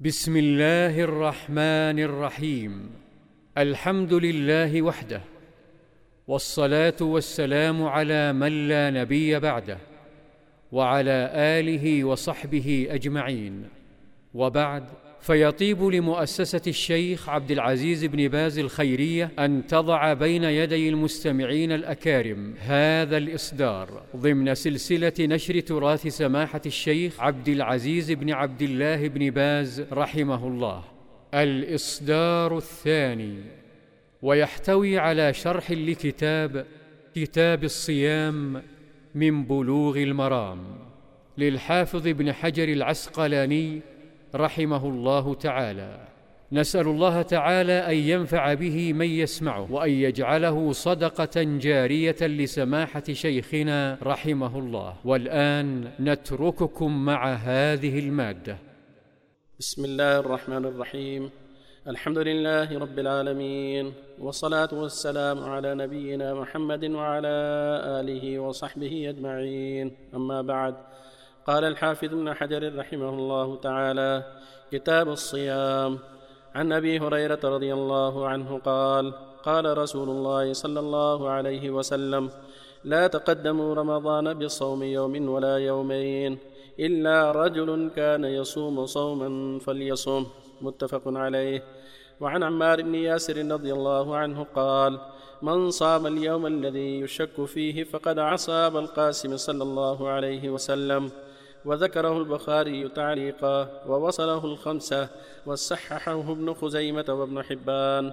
بسم الله الرحمن الرحيم الحمد لله وحده والصلاه والسلام على من لا نبي بعده وعلى اله وصحبه اجمعين وبعد فيطيب لمؤسسة الشيخ عبد العزيز بن باز الخيرية أن تضع بين يدي المستمعين الأكارم هذا الإصدار ضمن سلسلة نشر تراث سماحة الشيخ عبد العزيز بن عبد الله بن باز رحمه الله. الإصدار الثاني ويحتوي على شرح لكتاب كتاب الصيام من بلوغ المرام للحافظ ابن حجر العسقلاني رحمه الله تعالى. نسأل الله تعالى أن ينفع به من يسمعه وأن يجعله صدقة جارية لسماحة شيخنا رحمه الله والآن نترككم مع هذه المادة. بسم الله الرحمن الرحيم. الحمد لله رب العالمين والصلاة والسلام على نبينا محمد وعلى آله وصحبه أجمعين. أما بعد قال الحافظ ابن حجر رحمه الله تعالى كتاب الصيام. عن أبي هريرة رضي الله عنه قال قال رسول الله صلى الله عليه وسلم لا تقدموا رمضان بصوم يوم ولا يومين إلا رجل كان يصوم صوما فليصم متفق عليه. وعن عمار بن ياسر رضي الله عنه قال من صام اليوم الذي يشك فيه فقد عصى القاسم صلى الله عليه وسلم. وذكره البخاري تعليقا ووصله الخمسة وصححه ابن خزيمة وابن حبان.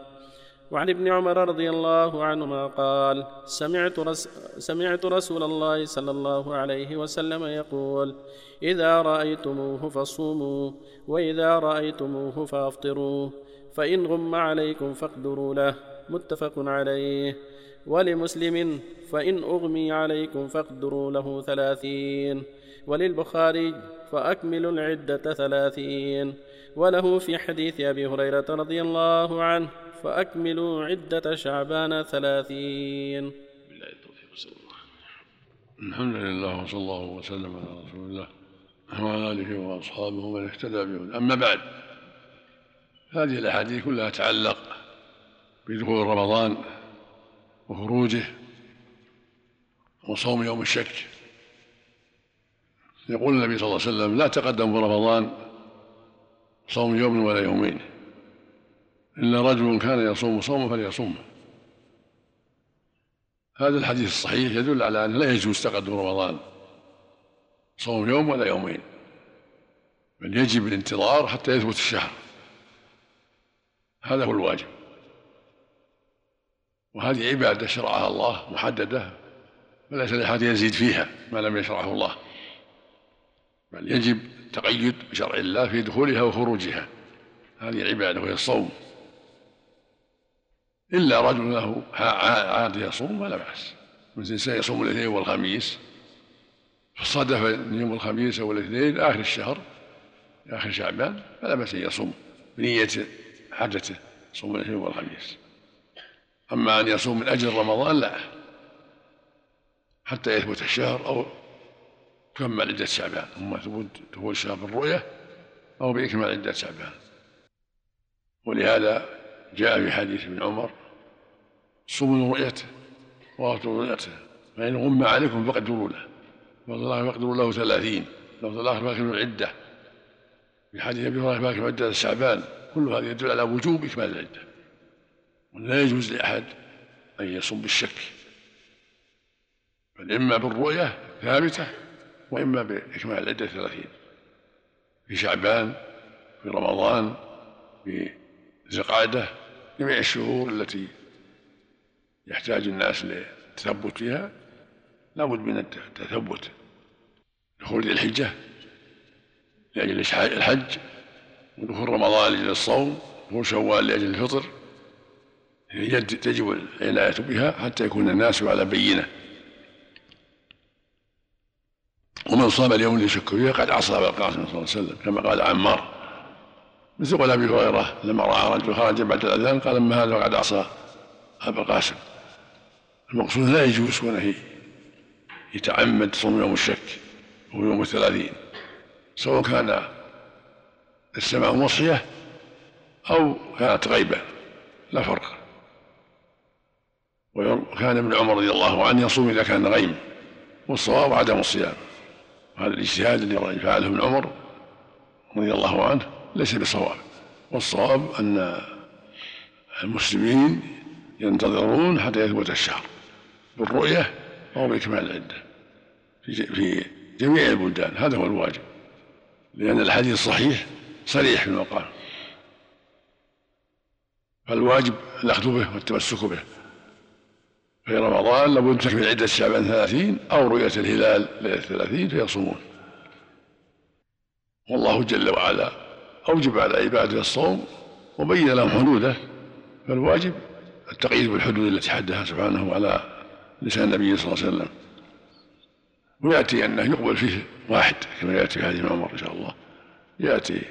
وعن ابن عمر رضي الله عنهما قال سمعت, رس سمعت رسول الله صلى الله عليه وسلم يقول إذا رأيتموه فصوموا وإذا رأيتموه فأفطروا فإن غم عليكم فاقدروا له. متفق عليه. ولمسلم فإن أغمي عليكم فاقدروا له ثلاثين. وللبخاري فأكملوا العدة ثلاثين. وله في حديث أبي هريرة رضي الله عنه فأكملوا عدة شعبان ثلاثين. بالله التوفيق صلى الله الحمد لله وصلى الله وسلم على رسول الله وعلى آله وأصحابه من اهتدى به أما بعد هذه الأحاديث كلها تتعلق بدخول رمضان وخروجه وصوم يوم الشك. يقول النبي صلى الله عليه وسلم لا تقدم في رمضان صوم يوم ولا يومين. إلا رجل كان يصوم صوما فليصومه. هذا الحديث الصحيح يدل على أنه لا يجوز تقدم رمضان صوم يوم ولا يومين بل يجب الانتظار حتى يثبت الشهر. هذا هو الواجب. وهذه عبادة شرعها الله محددة فليس لأحد يزيد فيها ما لم يشرعه الله. بل يجب التقيد بشرع الله في دخولها وخروجها. هذه العبادة وهي الصوم. إلا رجل له عاد يصوم فلا بأس. مثل يصوم الاثنين والخميس. فصادف يوم الخميس أو الاثنين آخر الشهر آخر شعبان فلا بأس أن يصوم بنية حاجته صوم الاثنين والخميس. أما أن يصوم من أجل رمضان لا حتى يثبت الشهر أو تكمل عدة شعبان أما ثبوت دخول الشهر بالرؤية أو بإكمال عدة شعبان ولهذا جاء في حديث ابن عمر صوموا رؤيته وأفطروا رؤيته فإن غم عليكم فاقدروا له. فاقدروا له ثلاثين. لو الآخر فاكملوا العدة. في حديث أبي هريرة فاكملوا عدة شعبان كل هذا يدل على وجوب إكمال العدة. ولا يجوز لأحد أن يصوم بالشك. بل إما بالرؤية ثابتة وإما بإكمال العدة ثلاثين في شعبان في رمضان في القعدة جميع الشهور التي يحتاج الناس للتثبت فيها لابد من التثبت. دخول ذي الحجة لأجل الحج ودخول رمضان لأجل الصوم ودخول شوال لأجل الفطر. تجب العناية بها حتى يكون الناس على بينة. ومن صام اليوم اللي يشك فيه قد عصى ابا القاسم صلى الله عليه وسلم كما قال عمار. مثل قول أبي هريرة لما رأى رجل خرج بعد الأذان قال اما هذا وقد عصى ابا القاسم المقصود لا يجوز كونه يتعمد صوم يوم الشك وهو يوم الثلاثين سواء كان السماء مصحية أو كانت غيبة لا فرق. وكان ابن عمر رضي الله عنه يصوم إذا كان غيم والصواب عدم الصيام. وهذا الاجتهاد الذي فعله ابن عمر رضي الله عنه ليس بصواب والصواب أن المسلمين ينتظرون حتى يثبت الشهر بالرؤية أو بإكمال العدة في جميع البلدان هذا هو الواجب لأن الحديث الصحيح صريح في المقام فالواجب الأخذ به والتمسك به. في رمضان لابد تكمل عدة شعبان ثلاثين أو رؤية الهلال ليلة ثلاثين فيصومون. والله جل وعلا أوجب على عباده الصوم وبين لهم حدوده فالواجب التقييد بالحدود التي حدها سبحانه على لسان النبي صلى الله عليه وسلم. ويأتي أنه يقبل فيه واحد كما يأتي في حديث عمر إن شاء الله. يأتي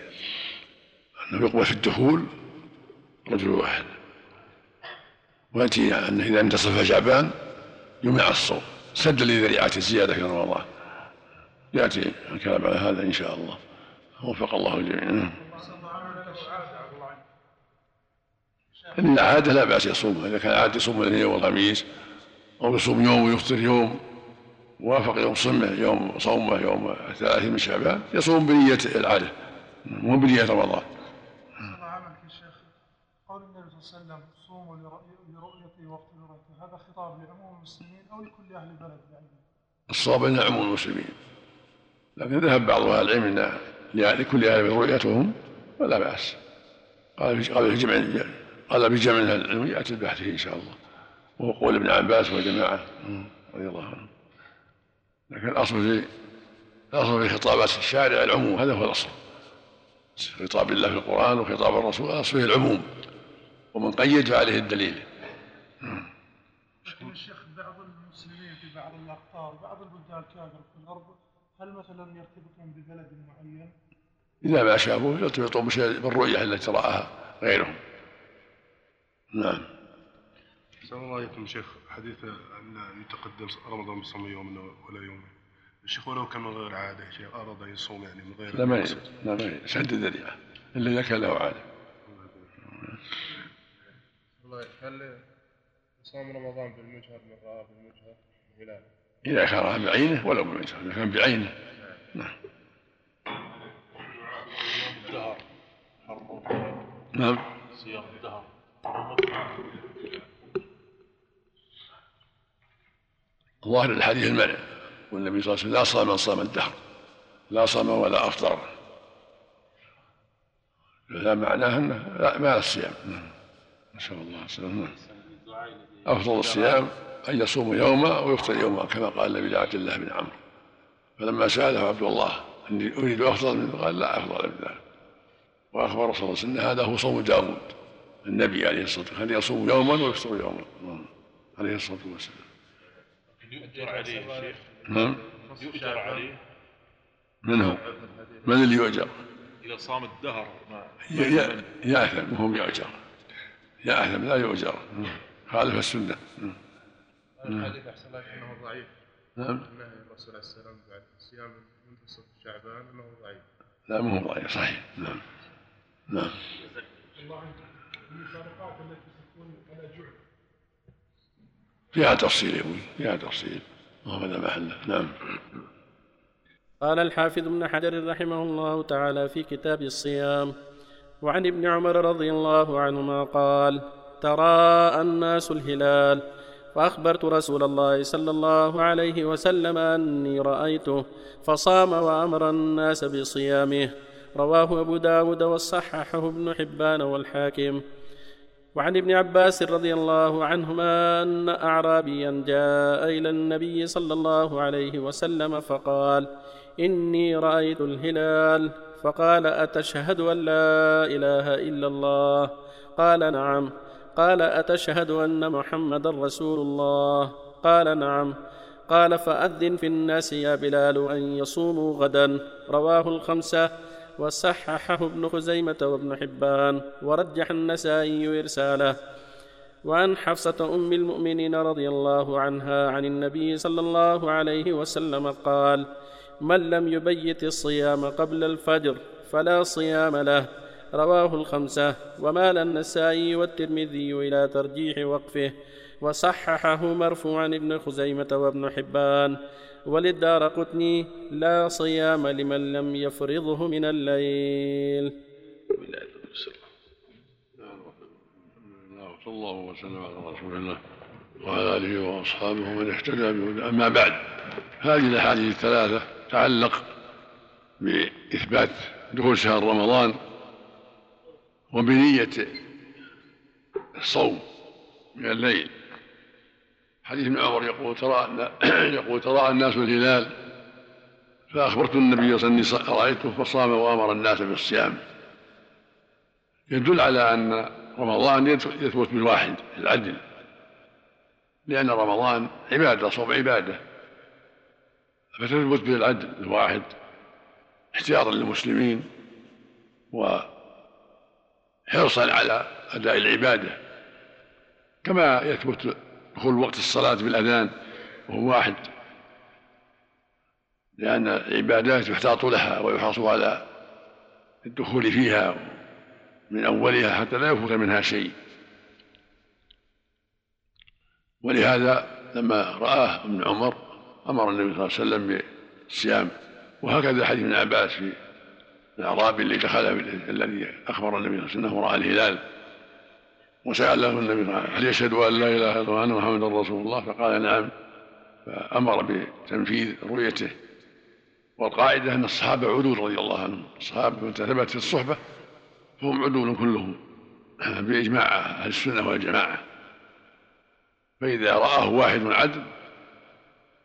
أنه يقبل في الدخول رجل واحد. ويأتي أنه إذا انتصف شعبان يمنع الصوم. سدا لذريعة الزيادة في رمضان. يأتي الكلام على هذا إن شاء الله. وفق الله الجميع. إن عادة لا بأس يصومها. إذا كان عادة يصوم الأثنين والخميس أو يصوم يوم ويفطر يوم وافق يوم صمه يوم صومه يوم الثلاثين من شعبان يصوم بنية العادة. مو بنية رمضان. قول النبي صلى الله عليه وسلم صوموا لرؤيتي وافطروا خطاب لعموم المسلمين أو لكل أهل البلد يعني. الصواب ان عموم المسلمين. لكن ذهب بعض أهل العلم ان لكل أهل رؤيتهم فلا بأس. قال قال في جمع قال بجمع أهل العلم يأتي البحث إن شاء الله. وهو قول ابن عباس وجماعه رضي الله عنهم. لكن الأصل في الأصل في خطابات الشارع العموم. هذا هو الأصل. خطاب الله في القرآن وخطاب الرسول. الأصل فيه العموم. ومن قيد فعليه الدليل. لكن الشيخ بعض المسلمين في بعض الأقطار بعض البلدان الكافره في الأرض هل مثلا يرتبطون ببلد معين؟ اذا ما شافوا يرتبطون بالرؤيه التي راها غيرهم. نعم. أحسن الله عليكم شيخ. حديث أن يتقدم رمضان بصوم يوم ولا يوم. الشيخ ولو كان من غير عادة شيخ أراد أن يصوم يعني من غير لا ما لا ما سد الذريعة إلا إذا كان له عادة. هل صوم رمضان بالمجهر من رأى بالمجهر الهلال إذا كان رأى بعينه ولو بالمجهر إذا كان بعينه. نعم. نعم. صيام الدهر. ظاهر الحديث المنع والنبي صلى الله عليه وسلم لا صام من صام الدهر. لا صام ولا أفطر. هذا معناه إنه لا ما الصيام نسال الله. السلامه أفضل الصيام أن يصوم يوما ويفطر يوما كما قال النبي لعبد الله بن عمرو. فلما سأله عبد الله أني أريد أفضل منه قال لا أفضل من ذلك. وأخبر صلى الله عليه وسلم هذا هو صوم داود النبي عليه الصلاة والسلام. كان يصوم يوما ويفطر يوما؟ عليه الصلاة والسلام. يؤجر عليه شيخ؟ نعم. يؤجر عليه؟ من هو؟ من اللي يؤجر؟ إذا صام الدهر يأثم وهو يؤجر. يأثم لا يؤجر. خالف السنة. الحديث أحسن الله أنه ضعيف. نعم. نهي الرسول عليه السلام بعد صيام منتصف شعبان أنه ضعيف. لا ما هو ضعيف صحيح. نعم. نعم. الله عنك. المفارقات التي تكون على جعل فيها تفصيل يا أبوي فيها تفصيل. وهذا محله نعم. قال الحافظ ابن حجر رحمه الله تعالى في كتاب الصيام وعن ابن عمر رضي الله عنهما قال تراءى الناس الهلال. فأخبرت رسول الله صلى الله عليه وسلم أني رأيته فصام وأمر الناس بصيامه. رواه أبو داود وصححه ابن حبان والحاكم. وعن ابن عباس رضي الله عنهما أن اعرابيا جاء إلى النبي صلى الله عليه وسلم فقال إني رأيت الهلال. فقال أتشهد أن لا إله إلا الله؟ قال نعم. قال أتشهد أن محمدا رسول الله؟ قال نعم. قال فأذن في الناس يا بلال أن يصوموا غدا. رواه الخمسة. وصححه ابن خزيمة وابن حبان. ورجح النسائي إرساله. وعن حفصة أم المؤمنين رضي الله عنها عن النبي صلى الله عليه وسلم قال من لم يبيت الصيام قبل الفجر فلا صيام له. رواه الخمسة. ومال النسائي والترمذي إلى ترجيح وقفه. وصححه مرفوعا ابن خزيمة وابن حبان. وللدار قتني لا صيام لمن لم يفرضه من الليل. صلى الله وسلم على رسول الله وعلى آله وأصحابه من اهتدى بهدى أما بعد هذه الأحاديث الثلاثة تعلق بإثبات دخول شهر رمضان وبنية الصوم من الليل. حديث ابن عمر يقول ترى يقول ترى الناس الهلال فأخبرت النبي صلى الله عليه وسلم رأيته فصام وأمر الناس بالصيام. يدل على أن رمضان يثبت بالواحد العدل. لأن رمضان عبادة صوم عبادة. فتثبت بالعدل الواحد احتياطا للمسلمين وحرصا على أداء العبادة. كما يثبت دخول وقت الصلاة بالأذان وهو واحد لأن العبادات يحتاط لها ويحرص على الدخول فيها من أولها حتى لا يفوت منها شيء. ولهذا لما رآه ابن عمر أمر النبي صلى الله عليه وسلم بالصيام وهكذا حديث ابن عباس في الأعرابي اللي دخل الذي أخبر النبي صلى الله عليه وسلم أنه رأى الهلال. وسأله النبي هل يشهد أن لا إله إلا الله وأن محمدا رسول الله؟ فقال نعم. فأمر بتنفيذ رؤيته. والقاعدة أن الصحابة عدول رضي الله عنهم. الصحابة متى ثبت في الصحبة فهم عدول كلهم بإجماع أهل السنة والجماعة. فإذا رآه واحد عدل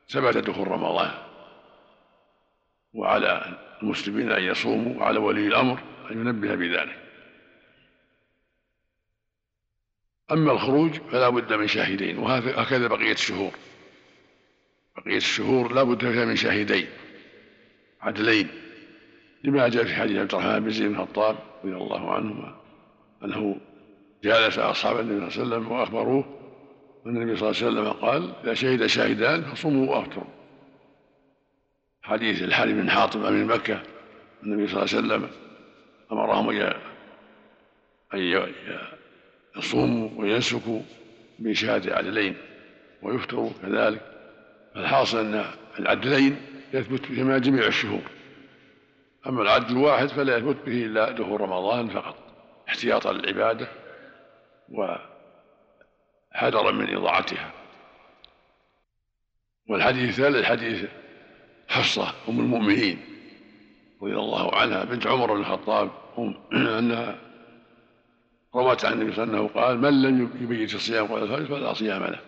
ثبت دخول رمضان. وعلى المسلمين أن يصوموا وعلى ولي الأمر أن ينبه بذلك. أما الخروج فلا بد من شاهدين وهكذا بقية الشهور. بقية الشهور لا بد فيها من شاهدين عدلين. لما جاء في حديث عبد الرحمن بن زيد بن الخطاب رضي الله عنهما أنه جالس أصحاب النبي صلى الله عليه وسلم وأخبروه أن النبي صلى الله عليه وسلم قال إذا شهد شاهدان فصوموا وأفطروا. حديث الحارث بن حاطب امير مكه النبي صلى الله عليه وسلم أمرهم أن يصوموا وينسكوا بشهادة عدلين ويفطروا كذلك. فالحاصل أن العدلين يثبت فيما جميع الشهور. أما العدل الواحد فلا يثبت به إلا دخول رمضان فقط احتياطا للعبادة وحذرا من إضاعتها. والحديث الثالث حديث حفصة أم المؤمنين. رضي الله عنها بنت عمر بن الخطاب أنها روت عن النبي صلى الله عليه وسلم قال من لم يبيت الصيام قبل الفجر فلا صيام له.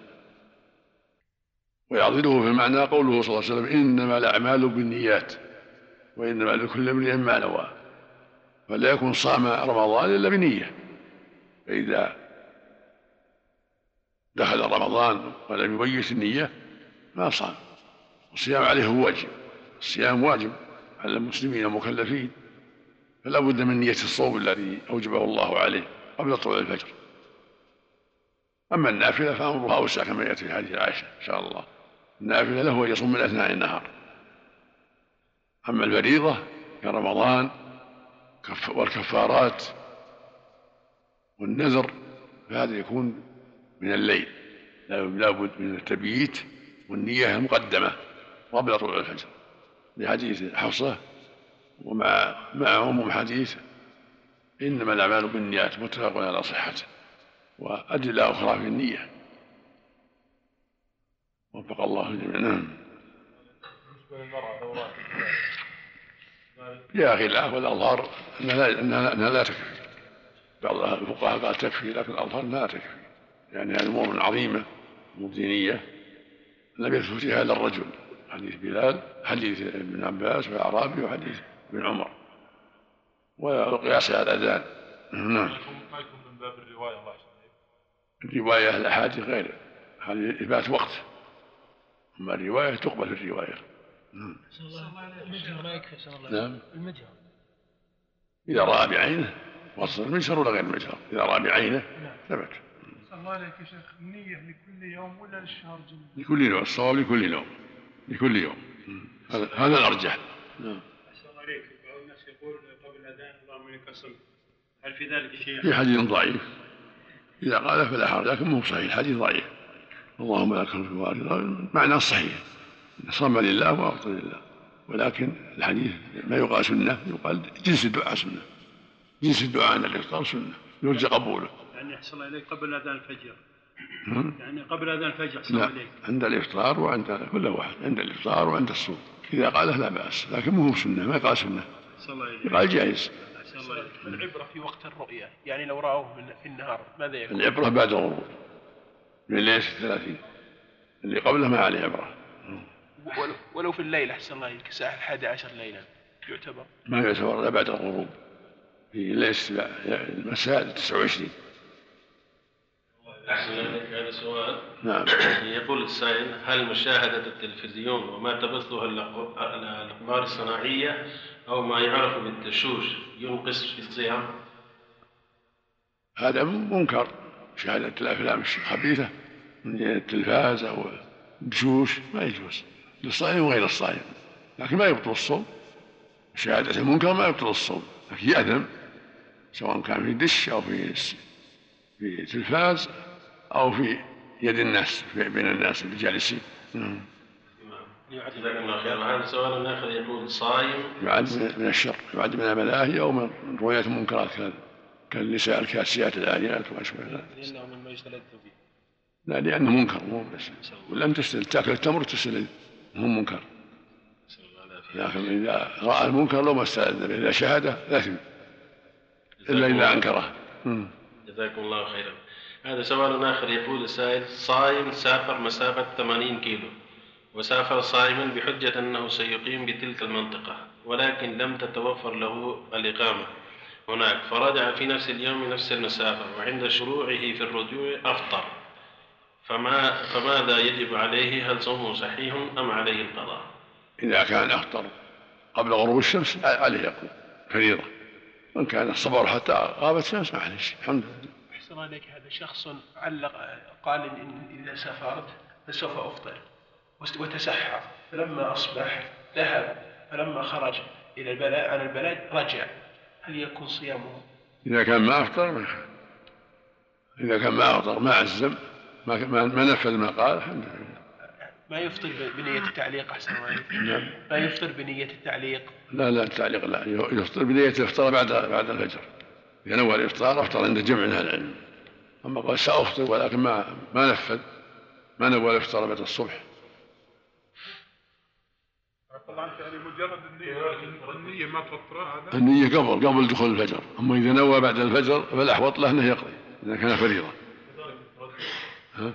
ويعضده في المعنى قوله صلى الله عليه وسلم إنما الأعمال بالنيات وإنما لكل امرئ ما نوى. فلا يكون صام رمضان إلا بنية. فإذا دخل رمضان ولم يبيت النية ما صام. الصيام عليه واجب. الصيام واجب على المسلمين المكلفين. فلا بد من نية الصوم الذي أوجبه الله عليه قبل طلوع الفجر. أما النافلة فأمرها أوسع كما يأتي في حديث عائشة إن شاء الله. النافلة له أن يصوم من أثناء النهار. أما الفريضة كرمضان والكفارات والنذر فهذا يكون من الليل. لا بد من التبييت والنية المقدمة. قبل طلوع الفجر لحديث حفصة ومع مع عموم حديث إنما الأعمال بالنيات متفق على صحته وأدلة أخرى في النية. وفق الله الجميع. نعم. بالنسبة للمرأة دورات يا أخي لا والأظهر أنها لا, أنها لا تكفي. بعض الفقهاء قال تكفي لكن الأظهر لا تكفي. يعني هذه أمور عظيمة أمور دينية. لم يثبت فيها إلا الرجل. حديث بلال حديث ابن عباس والأعرابي وحديث ابن عمر. والقياس على الأذان نعم. ما يكون من باب الرواية الله الرواية الأحاديث غير. هذه إثبات وقت. أما الرواية تقبل في الرواية. نعم. المجهر يكفي الله نعم. المجهر إذا رأى بعينه وصل المجهر ولا غير المجهر إذا رأى بعينه. ثبت. الله عليك يا شيخ. النية لكل يوم ولا للشهر جميع؟ لكل يوم. الصواب لكل يوم. لكل يوم. هذا هذا الأرجح. نعم. الله عليك بعض الناس يقول قبل اللهم الصمت هل في ذلك شيء؟ في حديث ضعيف. إذا قال فلا حرج لكن مو صحيح. الحديث ضعيف. اللهم لك الوارد معناه صحيح. صم لله وأفطر لله. ولكن الحديث ما يقال سنة يقال جنس الدعاء سنة. جنس الدعاء عند الإفطار سنة. يرجى قبوله. يعني الله إليك قبل أذان الفجر؟ يعني قبل أذان الفجر لا إليك عند الإفطار وعند كل واحد عند الإفطار وعند الصوم. إذا قاله لا بأس لكن مو هو سنة ما يقال سنة. يقال جائز. العبرة في وقت الرؤية يعني لو رأوه من- في النهار ماذا يكون؟ العبرة بعد الغروب من ليلة الثلاثين. اللي قبله ما عليه عبرة. ولو, ولو في الليل أحسن الله إليك الساعة الحادية عشر ليلا يعتبر. ما يعتبر إلا بعد الغروب. في ليلة المساء 29 أحسن هذا سؤال نعم. يقول السائل هل مشاهدة التلفزيون وما تبثه الأق- الأقمار الصناعية أو ما يعرف بالتشوش ينقص في الصيام؟ هذا منكر. مشاهدة الأفلام الخبيثة من التلفاز أو الدشوش ما يجوز. للصائم وغير الصائم. لكن ما يبطل الصوم. مشاهدة المنكر ما يبطل الصوم. لكن يأثم سواء كان في دش أو في في تلفاز أو في يد الناس في بين الناس اللي جالسين نعم. جزاكم الله خير وهذا سؤال آخر يقول صائم يعد من الشر. يعد من الملاهي أو من رؤية المنكرات كالنساء الكاسيات العاريات وما أشبه ذلك. لأنه مما يستلذ به لا لأنه منكر مو بس. ولم تستل تأكل التمر تستلذ مو منكر. لكن إذا رأى المنكر لو ما استلذ به إذا شاهده لازم إلا إذا أنكره. مم. جزاكم الله خيرا. هذا سؤال آخر يقول السائل صائم سافر مسافة 80 كيلو وسافر صائما بحجة أنه سيقيم بتلك المنطقة ولكن لم تتوفر له الإقامة هناك فرجع في نفس اليوم نفس المسافة وعند شروعه في الرجوع أفطر فما فماذا يجب عليه؟ هل صومه صحيح أم عليه القضاء؟ إذا كان أفطر قبل غروب الشمس عليه يقوم فريضة وإن كان الصبر حتى غابت الشمس معلش الحمد لله. إليك هذا شخص علق قال إن إذا سافرت فسوف أفطر وتسحر. فلما أصبح ذهب فلما خرج إلى البلد عن البلد رجع. هل يكون صيامه؟ إذا كان ما أفطر ما. إذا كان ما أفطر ما عزم ما ما نفذ ما قال الحمد لله. ما يفطر بنية التعليق أحسن نعم. ما يفطر بنية التعليق؟ لا لا التعليق لا. يفطر بداية الإفطار بعد بعد الفجر. إذا نوى الإفطار أفطر عند جمع من أهل العلم. أما قال سأفطر ولكن ما ما نفذ ما نوى الإفطار بعد الصبح. طبعا يعني مجرد النية ما هذا النية قبل قبل دخول الفجر. أما إذا نوى بعد الفجر فالأحوط له أنه يقضي إذا كان فريضة. ها؟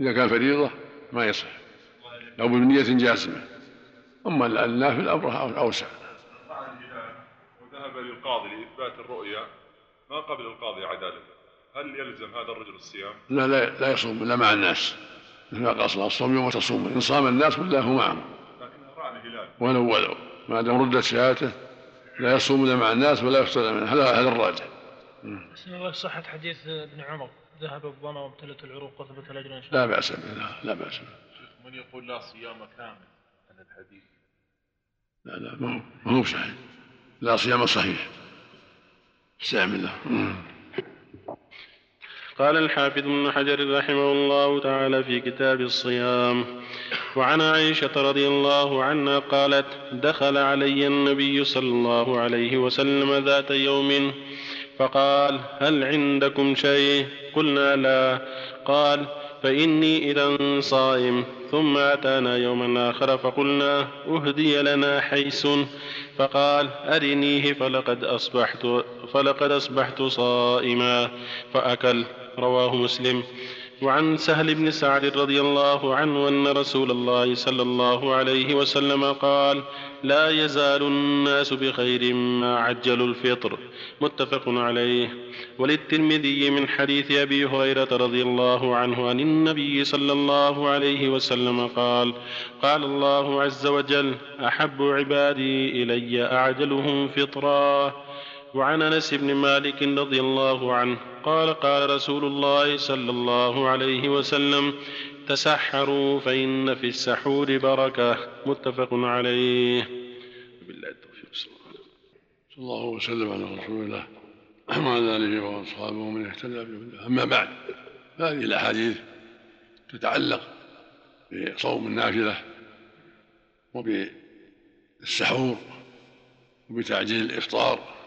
إذا كان فريضة ما يصح. لو بنية جازمة. أما النافل أمره أوسع وذهب للقاضي لإثبات الرؤيا ما قبل القاضي عدالته هل يلزم هذا الرجل الصيام؟ لا لا لا يصوم إلا مع الناس. مثل ما قال صلى الله يوم تصوم إن صام الناس هو معهم. لكنه رأى الهلال ولو ولو. ما دام ردت شهادته لا يصوم إلا مع الناس ولا يفطر إلا منه. هذا هذا الراجح. بسم الله صحة حديث ابن عمر ذهب الظما وابتلت العروق وثبت الأجر إن شاء لا الله. بأس به لا, لا بأس به. من يقول لا صيام كامل؟ عن الحديث؟ لا لا ما هو ما هو صحيح. لا صيام صحيح. استعن بالله مم. قال الحافظ ابن حجر رحمه الله تعالى في كتاب الصيام وعن عائشة رضي الله عنها قالت دخل علي النبي صلى الله عليه وسلم ذات يوم فقال هل عندكم شيء؟ قلنا لا. قال فإني إذا صائم ثم أتانا يوما آخر فقلنا أهدي لنا حيس فقال أرنيه فلقد أصبحت فلقد أصبحت صائما. فأكل رواه مسلم. وعن سهل بن سعد رضي الله عنه أن رسول الله صلى الله عليه وسلم قال لا يزال الناس بخير ما عجلوا الفطر. متفق عليه. وللترمذي من حديث أبي هريرة رضي الله عنه عن النبي صلى الله عليه وسلم قال قال الله عز وجل أحب عبادي إلي أعجلهم فطرا. وعن أنس بن مالك رضي الله عنه قال قال رسول الله صلى الله عليه وسلم تسحروا فإن في السحور بركة. متفق عليه. بالله التوفيق. صلى الله وسلم. على رسول الله وعلى آله وأصحابه ومن اهتدى بهداه. أما بعد هذه الأحاديث تتعلق بصوم النافلة وبالسحور وبتعجيل الإفطار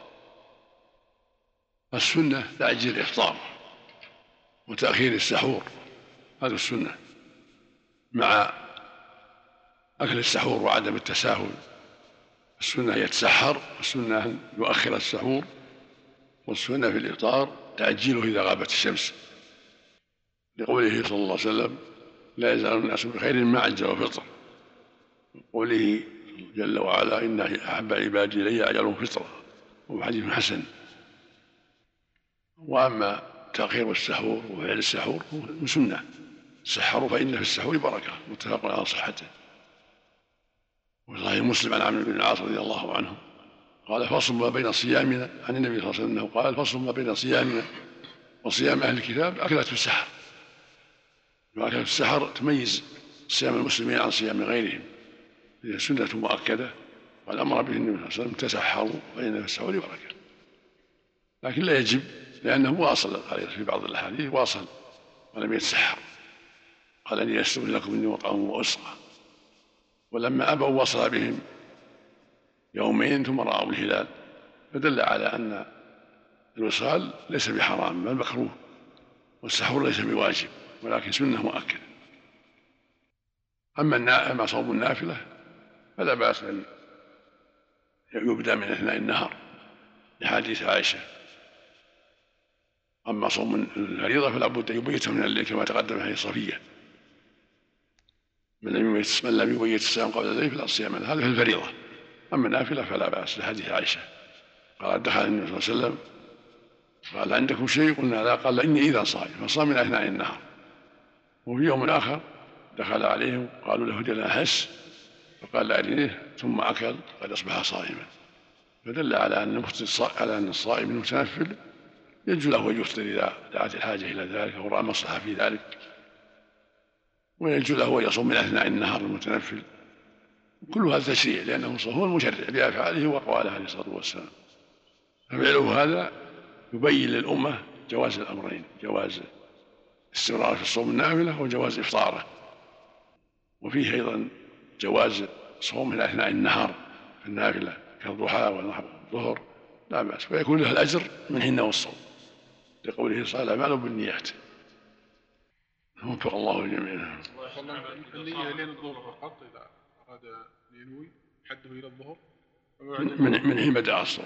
السنة تعجيل الافطار وتأخير السحور هذا السنة مع أكل السحور وعدم التساهل. السنة يتسحر والسنة أن يؤخر السحور والسنة في الإفطار تعجيله إذا غابت الشمس. لقوله صلى الله عليه وسلم لا يزال الناس بخير ما عجلوا فطر وقوله جل وعلا إن أحب عبادي إلي أجلهم فطرة وهو حديث حسن. وأما تأخير السحور وفعل السحور هو سنة. سحروا فإن في السحور بركة متفق على صحته. وفي صحيح مسلم عن عمرو بن العاص رضي الله عنه قال فصل ما بين صيامنا عن النبي صلى الله عليه وسلم انه قال فصل ما بين صيامنا وصيام أهل الكتاب اكلة في السحر. واكلة في السحر تميز صيام المسلمين عن صيام غيرهم. هي سنة مؤكدة. قد أمر به النبي صلى الله عليه وسلم تسحروا فإن في السحور بركة. لكن لا يجب لأنه واصل في بعض الأحاديث واصل ولم يتسحر. قال إني أستغفر لكم إني وطعام وأسقى ولما أبوا وصل بهم يومين ثم رأوا الهلال. فدل على أن الوصال ليس بحرام بل مكروه والسحور ليس بواجب ولكن سنة مؤكدة. أما أما صوم النافلة فلا بأس أن يبدأ من أثناء النهار. لحديث عائشة أما صوم الفريضة فلا بد أن يبيته من الليل كما تقدم في صفية. من لم يبيت من لم يبيت الصيام قبل الليل فلا صيام هذا في الفريضة. أما النافلة فلا بأس. لحديث عائشة. قال دخل النبي صلى الله عليه وسلم قال عندكم شيء؟ قلنا لا. قال إني إذا صائم. فصام من أثناء النهار. وفي يوم آخر دخل عليهم قالوا له جل حس فقال لأرنيه ثم أكل. قد أصبح صائما. فدل على أن على أن الصائم المتنفل يجوز له أن يفطر إذا دعت الحاجة إلى ذلك أو رأى مصلحة في ذلك. ويجوز له أن يصوم من أثناء النهار المتنفل. كل هذا تشريع لأنه هو المشرع بأفعاله وأقواله عليه الصلاة والسلام. ففعله هذا يبين للأمة جواز الأمرين جواز استمرار في الصوم النافلة وجواز إفطاره. وفيه أيضا جواز صوم من أثناء النهار في النافلة كالضحى والظهر لا بأس. ويكون له الأجر منهن والصوم. لقوله صلى الله عليه وسلم بالنيات وفق الله الجميع النية لين الظهر فقط إذا أراد ينوي حده إلى الظهر من من حين بدأ الصوم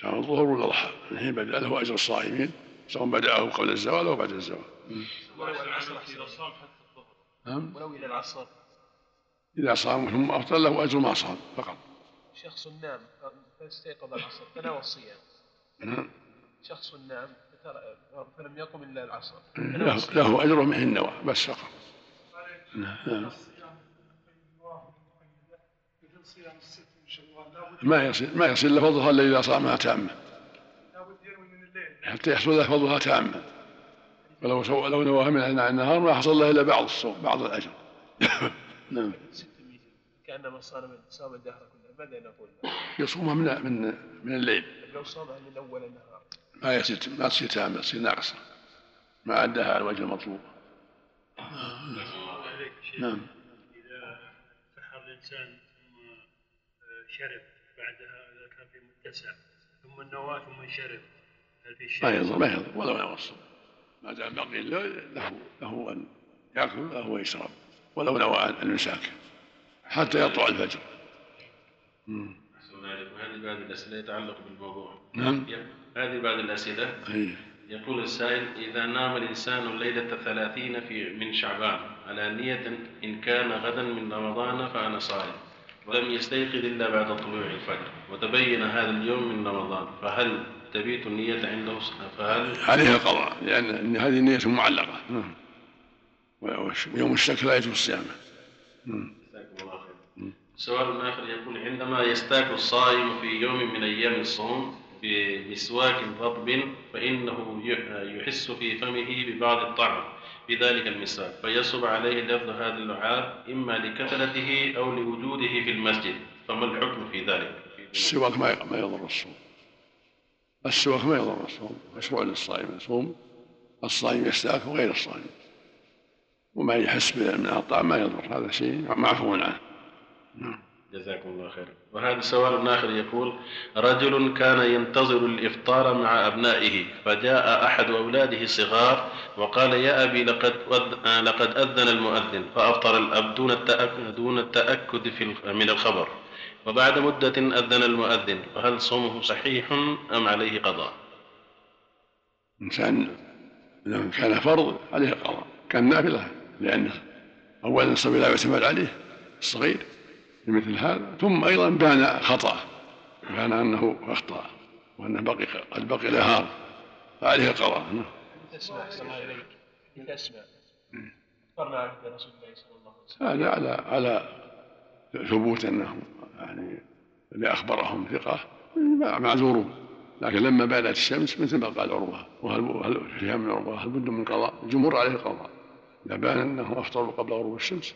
سواء الظهر ولا الضحى. من حين بدأ له أجر الصائمين سواء بدأه قبل الزوال أو بعد الزوال. ولو إلى العصر إذا صام حتى الظهر نعم. ولو إلى العصر إذا صام ثم أفطر له أجر ما صام فقط. شخص نام فاستيقظ العصر تناول الصيام. نعم. شخص نام فلم يقم إلا العصر. له, له أجره من النوى بس فقط. نعم. ما يصير ما يصير له فضلها الا إذا صامها تامه حتى يحصل له فضلها تامه ولو سو... لو نواها من النهار ما حصل له إلا بعض الصوم بعض الأجر. نعم. كأنما صام صام الدهر كله. ماذا نقول؟ يصومها من من من الليل. لو صامها من أول النهار. ما يصير ما تصير تامه تصير ناقصة. ما أداها على الوجه المطلوب. نعم. إذا سحر الإنسان ثم شرب بعدها إذا كان في متسع ثم النواة ثم شرب هل في شيء؟ ما يضر ما يضر ولو يوصل ما دام بقي له له أن يأكل له ويشرب ولو نوى الإمساك حتى يطلع الفجر. هذه بعض الأسئلة يتعلق بالموضوع. نعم. هذه بعض الأسئلة أي يقول السائل إذا نام الإنسان الليلة الثلاثين في من شعبان على نية إن كان غدا من رمضان فأنا صائم ولم يستيقظ إلا بعد طلوع الفجر وتبين هذا اليوم من رمضان فهل تبيت النية عنده فهل عليها قضاء لأن هذه النية معلقة ويوم الشك لا يجوز صيامه. جزاكم الله خير. سؤال آخر يقول عندما يستاك الصائم في يوم من أيام الصوم بمسواك رطب فإنه يحس في فمه ببعض الطعم في ذلك المسواك فيصب عليه لفظ هذا اللعاب إما لكثرته أو لوجوده في المسجد فما الحكم في ذلك؟ السواك ما يضر الصوم. السواك ما يضر الصوم مشروع للصائم يصوم الصائم يستاك وغير الصائم. وما يحس من الطعام ما يضر هذا شيء معفو عنه. نعم. جزاكم الله خيرا. وهذا سؤال آخر يقول رجل كان ينتظر الإفطار مع أبنائه فجاء أحد أولاده الصغار وقال يا أبي لقد لقد أذن المؤذن. فأفطر الأب دون التأكد, دون التأكد في من الخبر. وبعد مدة أذن المؤذن. فهل صومه صحيح أم عليه قضاء؟ إنسان إذا كان فرض عليه قضاء كان نافلة لأنه أولا الصبي لا يعتمد عليه الصغير. في مثل هذا. ثم أيضا بان خطأ بان أنه أخطأ وأنه بقي قد بقي نهار فعليه القضاء. تسمع أحسن الله إليك تسمع اخترنا عهد رسول الله صلى الله عليه وسلم هذا على على ثبوت أنه يعني اللي أخبرهم ثقة معذورون. لكن لما بانت الشمس مثل ما قال عروة وهل فيها من عروة هل بد من قضاء؟ الجمهور عليه القضاء إذا بان أنهم أفطروا قبل غروب الشمس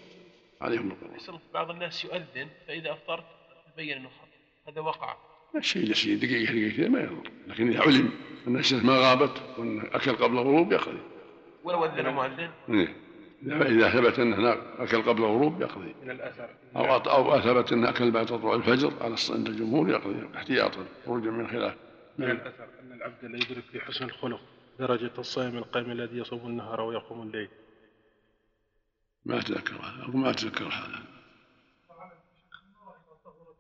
عليهم القضاء بعض الناس يؤذن فإذا أفطرت تبين أنه خطأ. هذا وقع. الشيء يسير دقيقة دقيقتين ما يضر لكن إذا علم أن الشمس ما غابت وأن أكل قبل الغروب يقضي. ولو أذن مؤذن؟ إيه. إذا ثبت أنه أكل قبل الغروب يقضي. من الأثر. أو أو ثبت أنه أكل بعد طلوع الفجر على عند الجمهور يقضي احتياطا. خروجا من خلاف. من الأثر أن العبد لا يدرك في حسن الخلق درجة الصائم القائم الذي يصوم النهار ويقوم الليل. ما أتذكر هذا أقول ما أتذكر هذا.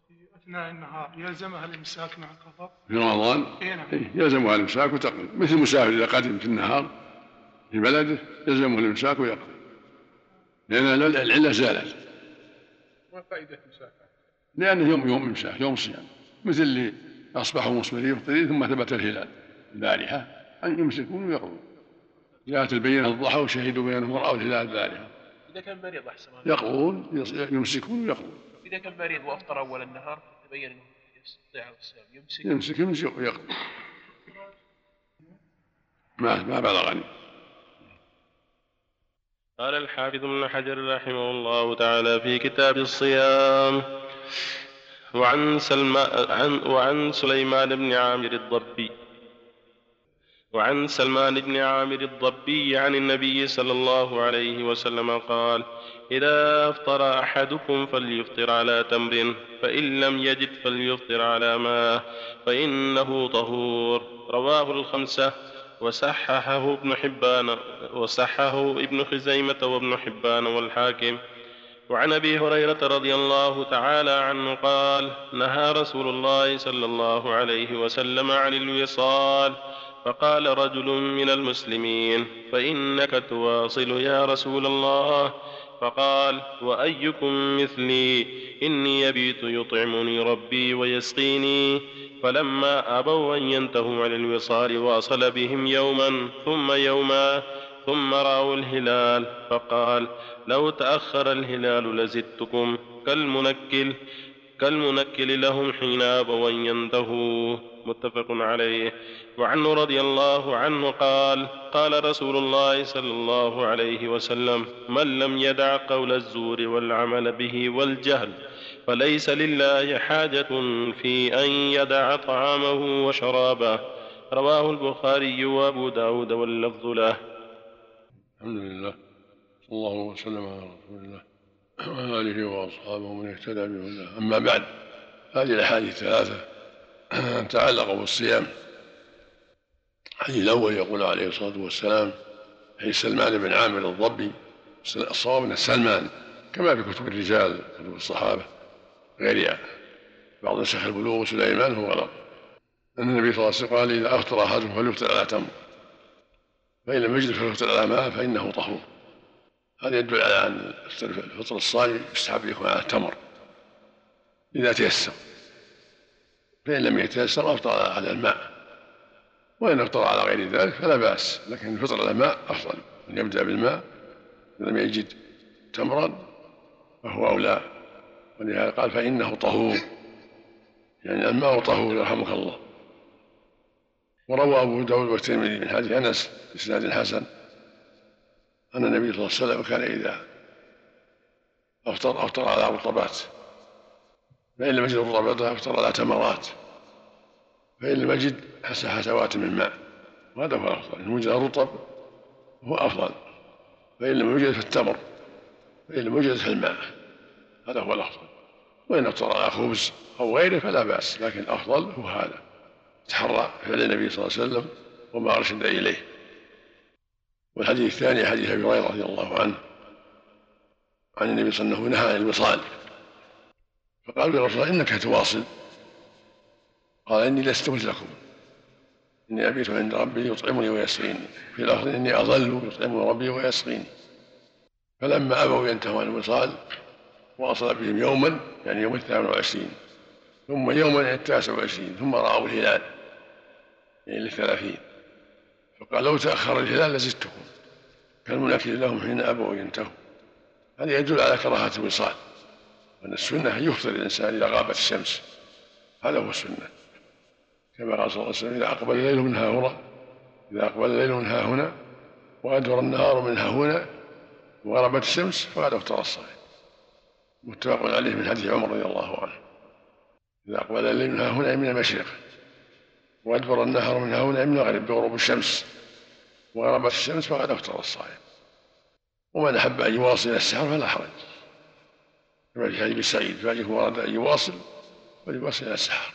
في أثناء النهار يلزمها الإمساك مع القضاء. في رمضان؟ إيه نعم. يلزمها الإمساك وتقضي. مثل المسافر إذا قدم في النهار في بلده يلزمه الإمساك ويقضي. لأن العلة زالت. ما فائدة إمساك لأنه يوم يوم إمساك يوم صيام. مثل اللي أصبحوا مصبرين مفطرين ثم ثبت الهلال. البارحة أن يمسكون ويقضون. جاءت البينة الضحى وشهدوا بينهم ورأوا الهلال البارحة. إذا كان مريض أحسن يقضون يمسكون ويقضون إذا كان مريض وأفطر أول النهار تبين أنه يستطيع الصيام يمسك. يمسك يمسك ويقضي ما ما بلغني قال الحافظ ابن حجر رحمه الله تعالى في كتاب الصيام وعن سلمان عن وعن سليمان بن عامر الضبي. وعن سلمان بن عامر الضبي عن النبي صلى الله عليه وسلم قال إذا أفطر أحدكم فليفطر على تمر فإن لم يجد فليفطر على ماء فإنه طهور. رواه الخمسة. وصححه ابن حبان وصححه ابن خزيمة وابن حبان والحاكم. وعن أبي هريرة رضي الله تعالى عنه قال نهى رسول الله صلى الله عليه وسلم عن الوصال فقال رجل من المسلمين فإنك تواصل يا رسول الله. فقال وأيكم مثلي؟ إني يبيت يطعمني ربي ويسقيني. فلما أبوا أن ينتهوا عن الوصال واصل بهم يوما ثم يوما ثم رأوا الهلال. فقال لو تأخر الهلال لزدتكم. كالمنكل كالمنكل لهم حين ابوا ان ينتهوا. متفق عليه. وعنه رضي الله عنه قال قال رسول الله صلى الله عليه وسلم من لم يدع قول الزور والعمل به والجهل فليس لله حاجة في أن يدع طعامه وشرابه. رواه البخاري وأبو داود واللفظ له. الحمد لله صلى الله وسلم على رسول الله وعلى آله وأصحابه من اهتدى بهداه أما بعد هذه الأحاديث الثلاثة. تعلق بالصيام. الحديث الأول يقول عليه الصلاة والسلام حديث سلمان بن عامر الضبي الصواب من سلمان كما في كتب الرجال كتب الصحابة غيرها بعض نسخ البلوغ سليمان هو غلط. أن النبي صلى الله عليه وسلم قال إذا أفطر أحدكم فليفطر على تمر. فإن لم يجد فليفطر على ماء فإنه طهور. هذا يدل على أن الفطر الصائم يستحب يكون على التمر إذا تيسر. فإن لم يتيسر أفطر على الماء وإن أفطر على غير ذلك فلا بأس لكن الفطر على الماء أفضل أن يبدأ بالماء إن لم يجد تمرا فهو أولى. ولهذا قال فإنه طهور يعني الماء طهور يرحمك الله. وروى أبو داود والترمذي من حديث أنس بإسناد حسن أن النبي صلى الله عليه وسلم كان إذا أفطر أفطر على رطبات. فإن لم يجد الرطب أفطر على تمرات فإن لم يجد حس حسوات من ماء. وهذا هو الأفضل إن وجد الرطب هو أفضل. فإن لم يوجد فالتمر فإن لم يوجد فالماء. هذا هو الأفضل. وإن أفطر على خبز أو غيره فلا بأس لكن الأفضل هو هذا. تحرى فعل النبي صلى الله عليه وسلم وما أرشد إليه. والحديث الثاني حديث أبي هريرة رضي الله عنه عن النبي صلى الله عليه وسلم نهى عن الوصال. فقالوا يا رسول الله إنك تواصل. قال إني لست مثلكم إني أبيت عند ربي يطعمني ويسقيني. في لفظ إني أظل يطعمني ربي ويسقيني. فلما أبوا ينتهوا عن الوصال واصل بهم يوما يعني يوم الثامن والعشرين. ثم يوما التاسع والعشرين ثم رأوا الهلال يعني للثلاثين. فقال لو تأخر الهلال لزدتكم كالمنكر لهم حين أبوا ينتهوا هذا يدل على كراهة الوصال. وأن السنة أن يفطر الإنسان إذا غابت الشمس. هذا هو السنة. كما قال صلى الله عليه وسلم إذا أقبل الليل من ها هنا إذا أقبل الليل من ها هنا وأدبر النهار من ها هنا وغربت الشمس فقد أفطر الصائم. متفق عليه من حديث عمر رضي الله عنه. إذا أقبل الليل من ها هنا من المشرق وأدبر النهار من ها هنا من المغرب بغروب الشمس وغربت الشمس فقد أفطر الصائم. ومن أحب أن يواصل السحر فلا حرج. في حديث سعيد فإنه أراد أن يواصل فليواصل إلى السحر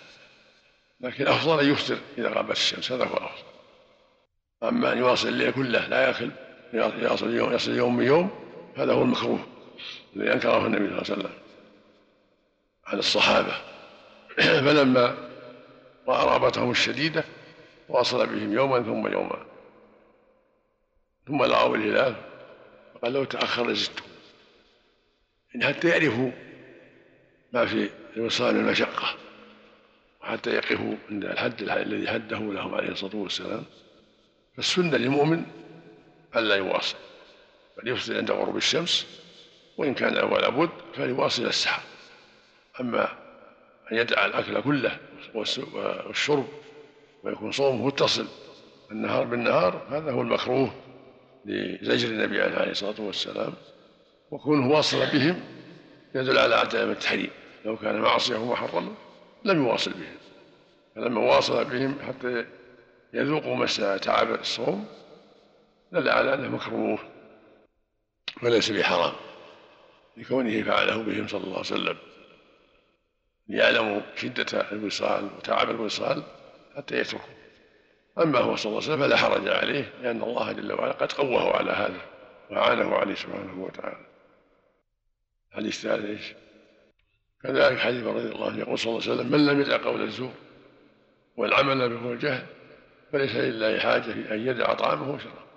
لكن الأفضل أن يفطر إذا غابت الشمس هذا هو الأفضل أما أن يواصل الليل كله لا يأكل يصل يوم يصل يوم بيوم هذا هو المكروه الذي أنكره النبي صلى الله عليه وسلم على الصحابة. فلما رأى رغبتهم الشديدة واصل بهم يوما ثم يوما. ثم رأوا الهلال فقال لو تأخر لزدتم حتى يعرفوا ما في الوصال المشقة وحتى يقفوا عند الحد الذي حده لهم عليه الصلاة والسلام. فالسنة للمؤمن ألا يواصل بل يفطر عند غروب الشمس وإن كان ولا بد فليواصل السحر أما أن يدع الأكل كله والشرب ويكون صومه متصل النهار بالنهار هذا هو المكروه لزجر النبي عليه الصلاة والسلام. وكونه واصل بهم يدل على عدم التحريم. لو كان معصية محرمة لم يواصل بهم. فلما واصل بهم حتى يذوقوا مس تعب الصوم دل على انه مكروه وليس بحرام. لكونه فعله بهم صلى الله عليه وسلم. ليعلموا شدة الوصال وتعب الوصال حتى يتركوا أما هو صلى الله عليه وسلم فلا حرج عليه لأن الله جل وعلا قد قوه على هذا وأعانه عليه سبحانه وتعالى. الحديث الثالث إيش؟ كذلك حديث رضي الله عنه يقول صلى الله عليه وسلم من لم يدع قول الزور والعمل به والجهل فليس لله حاجة في أن يدع طعامه وشرابه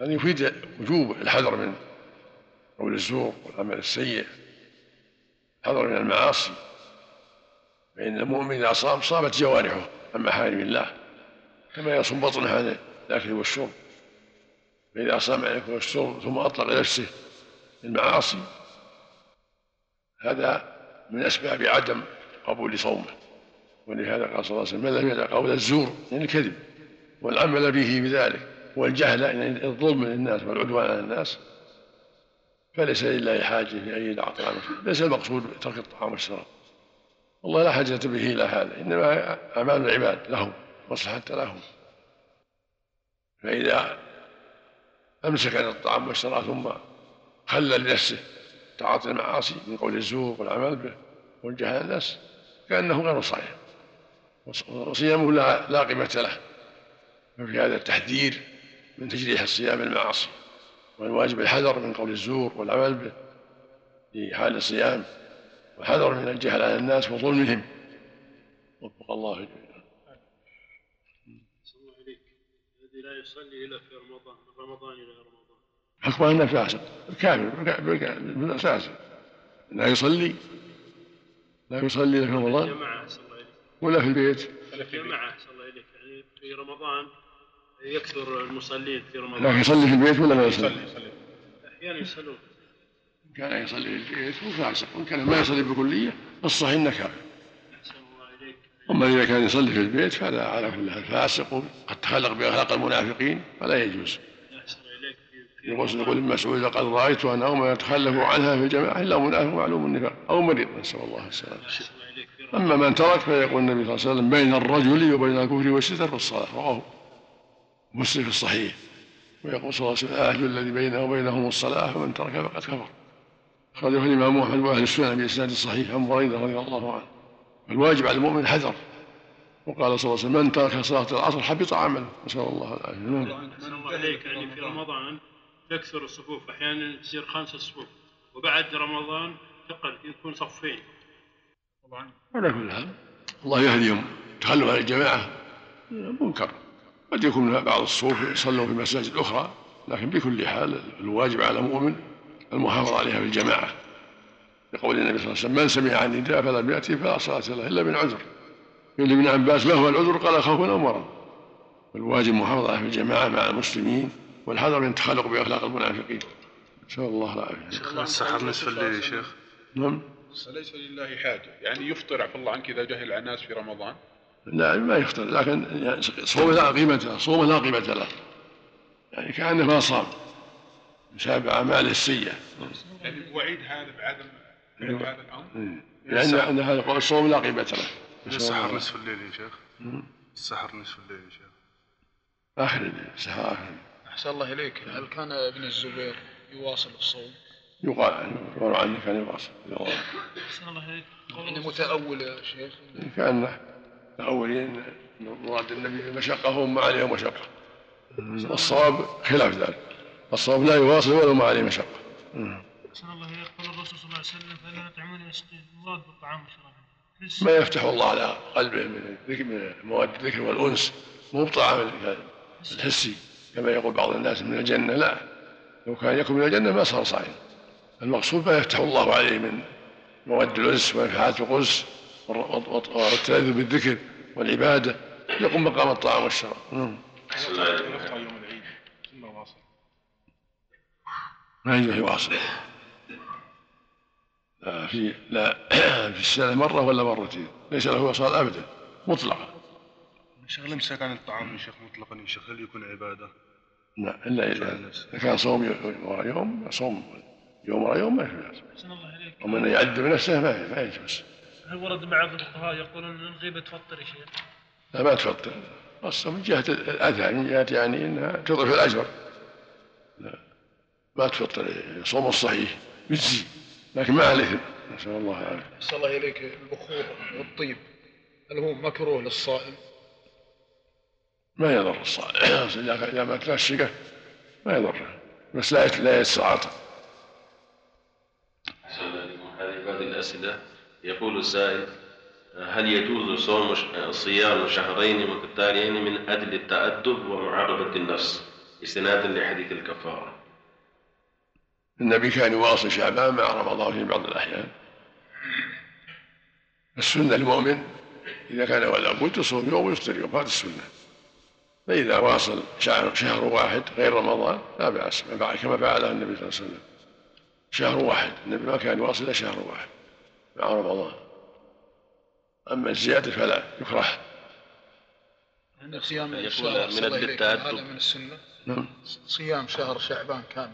هذا يفيد وجوب الحذر من قول الزور والعمل السيء الحذر من المعاصي فإن المؤمن إذا صام صامت جوارحه عن محارم الله كما يصوم بطنه عن الأكل والشرب فإذا صام عن الأكل والشرب ثم أطلق نفسه المعاصي. هذا من أسباب عدم قبول صومه. ولهذا قال صلى الله عليه وسلم من لم يدع قول الزور يعني الكذب والعمل به بذلك والجهل يعني الظلم للناس والعدوان على الناس فليس لله حاجة في أن يدع طعامه ليس المقصود ترك الطعام والشراب. والله لا حاجة به إلى هذا إنما أعمال العباد لهم مصلحة لهم. فإذا أمسك عن الطعام والشراب ثم خلى لنفسه تعاطي المعاصي من قول الزور والعمل به والجهل الناس كأنه غير صائم وصيامه لا, قيمة له. ففي هذا التحذير من تجريح الصيام المعاصي والواجب الحذر من قول الزور والعمل به في حال الصيام والحذر من الجهل على الناس وظلمهم. وفق الله جميعا. الذي لا يصلي إلا في رمضان من رمضان إلى رمضان. حكم أنه فاسق الكافر فاسق لا يصلي لا يصلي في رمضان. ولا في البيت. الله يعني في رمضان يكثر المصلين في رمضان. لكن يصلي في البيت ولا ما يصلي؟ أحيانا يصلون. كان يصلي في البيت هو فاسق وإن كان ما يصلي بكلية الصحيح إنه كافر. أما إذا كان يصلي في البيت فهذا على كل حال فاسق قد تخلق بأخلاق المنافقين فلا يجوز. في يقول ابن مسعود لقد رأيت أن اوما يتخلف عنها في الجماعه الا منافق معلوم النفاق أو مريض نسأل الله السلامة. أما من ترك فيقول النبي صلى الله عليه وسلم بين الرجل وبين الكفر والستر في الصلاة رواه مسلم في الصحيح. ويقول صلى الله عليه وسلم أهل الذي بينه وبينهم الصلاة فمن ترك فقد كفر. أخرجه الإمام أحمد وأهل السنة بإسناد صحيح عن بريدة رضي الله عنه. الواجب على المؤمن حذر وقال صلى الله عليه وسلم من ترك صلاة العصر حبط عمله. نسأل الله العافية. نعم عليك يعني في رمضان. تكثر الصفوف أحيانا تصير خمسة صفوف وبعد رمضان تقل يكون صفين. طبعا. على كل حال الله يهديهم تخلوا عن الجماعة. منكر. قد يكون بعض الصفوف يصلون في مساجد أخرى لكن بكل حال الواجب على المؤمن المحافظة عليها في الجماعة. لقول النبي صلى الله عليه وسلم من سمع عن نداء فلم يأتي فلا صلاة له إلا من عذر. يقول ابن عباس ما هو العذر؟ قال خوف أو مرض الواجب محافظة في الجماعة مع المسلمين والحذر من التخلق بأخلاق المنافقين. نسأل الله العافية. شيخ السحر نصف الليل يا شيخ. نعم. ليس لله حاجة. يعني يفطر عفى الله عنك إذا جهل الناس في رمضان؟ لا ما يفطر لكن يعني صومه لا قيمة له صومه لا قيمة له. يعني كأنه ما صام بسبب أعماله السيئة. يعني وعيد هذا بعدم بعد هذا الأمر؟ لأن عند هذا الصوم لا قيمة له. السحر نصف الليل يا شيخ. السحر نصف الليل يا شيخ. آخر الليل السحر آخر الليل. أحسن الله إليك. هل كان ابن الزبير يواصل الصوم؟ يقال. عنه يقال عنه كان يواصل. أحسن الله إليك. يعني متأول يا شيخ؟ كأنه الأولين مراد النبي المشقة هم عليهم مشقة. والصواب خلاف ذلك. الصواب لا يواصل ولو ما عليه مشقة. أحسن الله إليك. قال الرسول صلى الله عليه وسلم فلا يطعمون يسقين المراد بالطعام والشراب ما يفتح الله على قلبه من الذكر من مواد الذكر والأنس. مو بطعام الحسي. كما يقول بعض الناس من الجنة لا. لو كان يكون من الجنة ما صار صائم المقصود ما يفتح الله عليه من مواد الأنس ونفحات القدس والتلذذ بالذكر والعبادة يقوم مقام الطعام والشراب. واصل ما يجوز يواصل. لا في لا في السنة مرة ولا مرتين. ليس له وصال أبدا مطلقا. شيخ الامساك عن الطعام يا شيخ مطلقا يا شيخ هل يكون عبادة؟ لا إلا إذا إذا كان صوم يوم ورا يوم صوم يوم ورا يوم ما في بأس أحسن الله إليك ومن يعد بنفسه ما ما يجوز. هل ورد بعض الفقهاء يقولون أن الغيبة تفطر يا شيخ؟ لا ما تفطر. أصلا من جهة الاذى من جهة يعني إنها تضعف الأجر. لا ما تفطر الصوم الصحيح يجزي. لكن ما عليه. نسأل الله العافية. أحسن الله إليك البخور والطيب. هل هو مكروه للصائم؟ ما يضر الصائم. إذا إذا ما تلشقه ما يضره بس لا لا يتساعط. هذه بعض الأسئلة. يقول السائل هل يجوز صوم صيام شهرين متتاليين من أجل التأدب ومعاقبة النفس استنادا لحديث الكفارة؟ النبي كان يواصل شعبان مع رمضان في بعض الأحيان. السنة المؤمن إذا كان ولا بد يصوم يوم ويفطر يوم هذه السنة. فإذا واصل شهر, شهر واحد غير رمضان لا بأس كما فعله النبي صلى الله عليه وسلم. شهر واحد النبي ما كان يواصل إلا شهر واحد مع رمضان. أما الزيادة فلا يكره. يعني صيام من التأدب. هذا من السنة؟ نعم. صيام شهر شعبان كامل.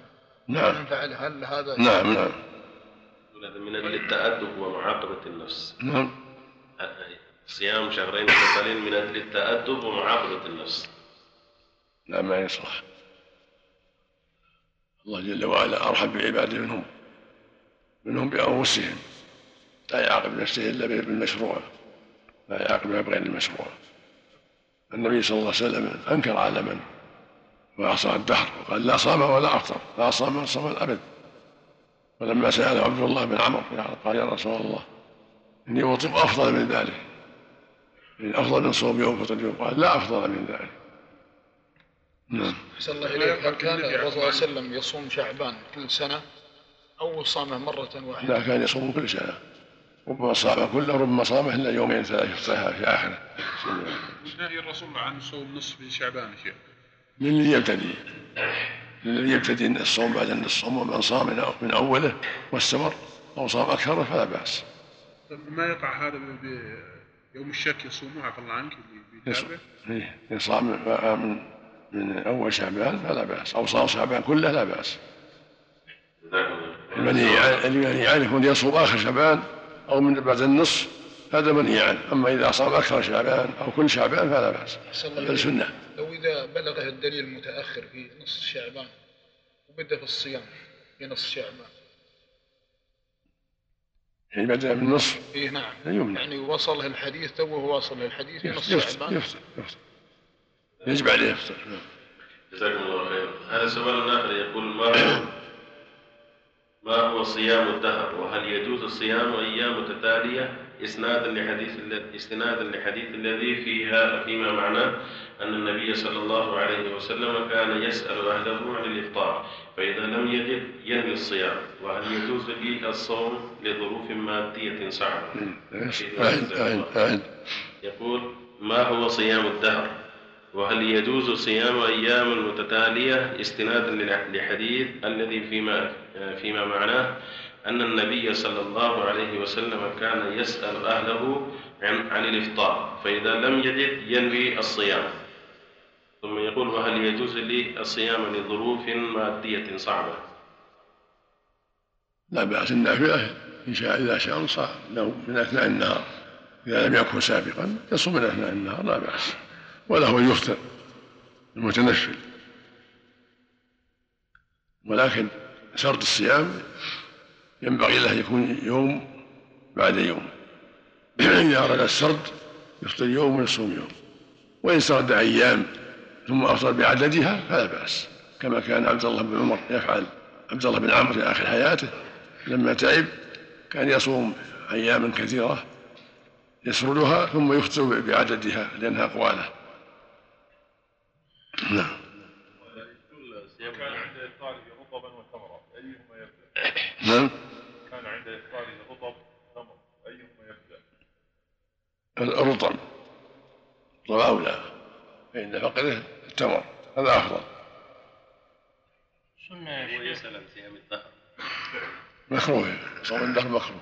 نعم. من فعل هل هذا؟ نعم نعم. هذا من التأدب ومعاقبة النفس. نعم. صيام شهرين متتاليين من أجل التأدب ومعاقبة النفس. لا ما يصلح. الله جل وعلا أرحم بعباده منهم منهم بأنفسهم. لا يعاقب نفسه إلا بالمشروع. لا يعاقبها بغير المشروع. النبي صلى الله عليه وسلم أنكر على من وعصى الدهر وقال لا صام ولا أفطر لا صام ولا صام الأبد. ولما سأله عبد الله بن عمرو قال يا رسول الله إني أطيق أفضل من ذلك. أفضل من صوم يوم فطر يوم قال لا أفضل من ذلك. نعم. أحسن الله إليك. هل كان الرسول صلى الله عليه وسلم يصوم شعبان كل سنة أو صامه مرة واحدة؟ لا كان يصوم كل سنة. ربما صام كله ربما صامه إلا يومين ثلاثة في آخره. نهي الرسول عن صوم نصف شعبان يا شيخ؟ للي يبتدي؟ للي يبتدي الصوم بعد الصوم ومن صام من أوله واستمر أو صام أكثر فلا بأس. طيب ما يقع هذا ب- ب- يوم الشك يصوموه عفى الله عنك اللي بيتابع. إيه، إن صام من من أول شعبان فلا بأس أو صام شعبان كله لا بأس. المنهي عن- المنهي عنه يكون يصوم آخر شعبان أو من بعد النصف هذا منهي عنه. أما إذا صام أكثر شعبان أو كل شعبان فلا بأس. بل. سنة. لو إذا بلغه الدليل متأخر في نصف شعبان وبدأ في الصيام في نصف شعبان. يعني بدأ من النصف إيه نعم. يمنع. يعني وصله الحديث توه واصل الحديث في نصف شعبان. يفطر يفطر يجب عليه. يفطر جزاكم الله خير. هذا سؤال آخر يقول ما هو ما هو صيام الدهر؟ وهل يجوز الصيام أيام متتالية؟ إسنادا لحديث استنادا لحديث الذي فيها فيما معناه أن النبي صلى الله عليه وسلم كان يسأل أهله عن الإفطار فإذا لم يجد ينوي الصيام. وهل يجوز لي الصوم لظروف أعد أعد أعد. يقول ما هو صيام الدهر؟ وهل يجوز صيام أيام متتالية استنادا لحديث الذي فيما فيما معناه أن النبي صلى الله عليه وسلم كان يسأل أهله عن, عن الإفطار فإذا لم يجد ينوي الصيام. ثم يقول وهل يجوز لي الصيام لظروف مادية صعبة؟ لا بأس النافلة إن شاء إذا شاء صام. من أثناء النهار إذا لم يكن سابقا يصوم من أثناء النهار لا بأس. وله أن يفطر المتنفل. ولكن سرد الصيام ينبغي له يكون يوم بعد يوم. إذا أراد السرد يفطر يوم ويصوم يوم. وإن سرد أيام ثم أفطر بعددها فلا بأس. كما كان عبد الله بن عمر يفعل. عبد الله بن عمرو في آخر حياته لما تعب كان يصوم أياما كثيرة يسردها ثم يفطر بعددها لأنها قوالة نعم. كان عند إفطاره رطبا وتمرا أيهما يبدأ؟ نعم. كان عند إفطاره رطب تمر أيهما يبدأ؟ الرطب الرطب أولى. فإن فقده التمر. هذا أفضل. سنة يا عن صيام الدهر مكروه صوم الدهر مكروه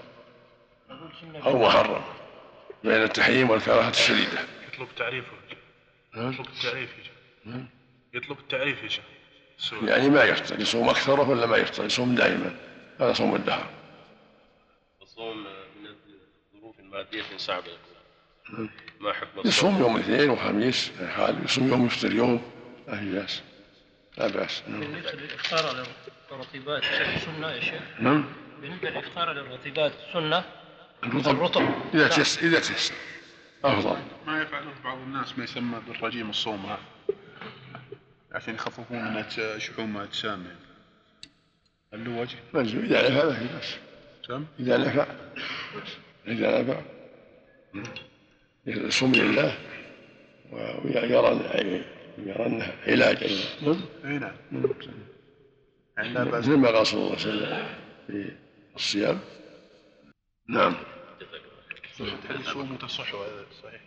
أو محرم. بين التحريم والكراهة الشديدة. يطلب تعريفه نعم. يطلب التعريف. يطلب التعريف يا شيخ. يعني ما يفطر يصوم أكثر ولا ما يفطر يصوم دائما. هذا صوم الدهر. الصوم من الظروف المادية صعبة يقول نعم. ما حكم يصوم الصوم يوم الاثنين وخميس حال يصوم يوم يفطر يوم. ما في بأس. لا بأس. نعم. بالنسبة للإفطار على الرطيبات سنة يا شيخ. نعم. بالنسبة للإفطار على الرطيبات سنة؟ الرطب. الرطب. إذا نعم. تيسر إذا تيسر أفضل. ما يفعله بعض الناس ما يسمى بالرجيم الصوم هذا عشان يخففون من شحوم أجسامهم هل له وجه؟ منزل إذا نفع ما في بأس سم؟ إذا نفع إذا نفع يصوم لله ويرى يرى أنه علاج أيضا نعم. اي نعم لا مثل ما قال صلى الله عليه وسلم في الصيام. نعم. حديث صوم تصح هذا صحيح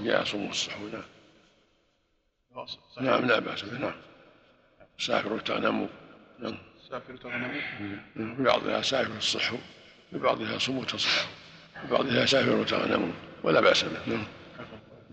جاء صوم الصحو نعم. صحيح. نعم لا بأس به نعم. سافروا تغنموا نعم. سافر تغنموا في بعضها سافر الصحو في بعضها صوم تصحوا في بعضها سافر تغنموا ولا بأس به. نعم.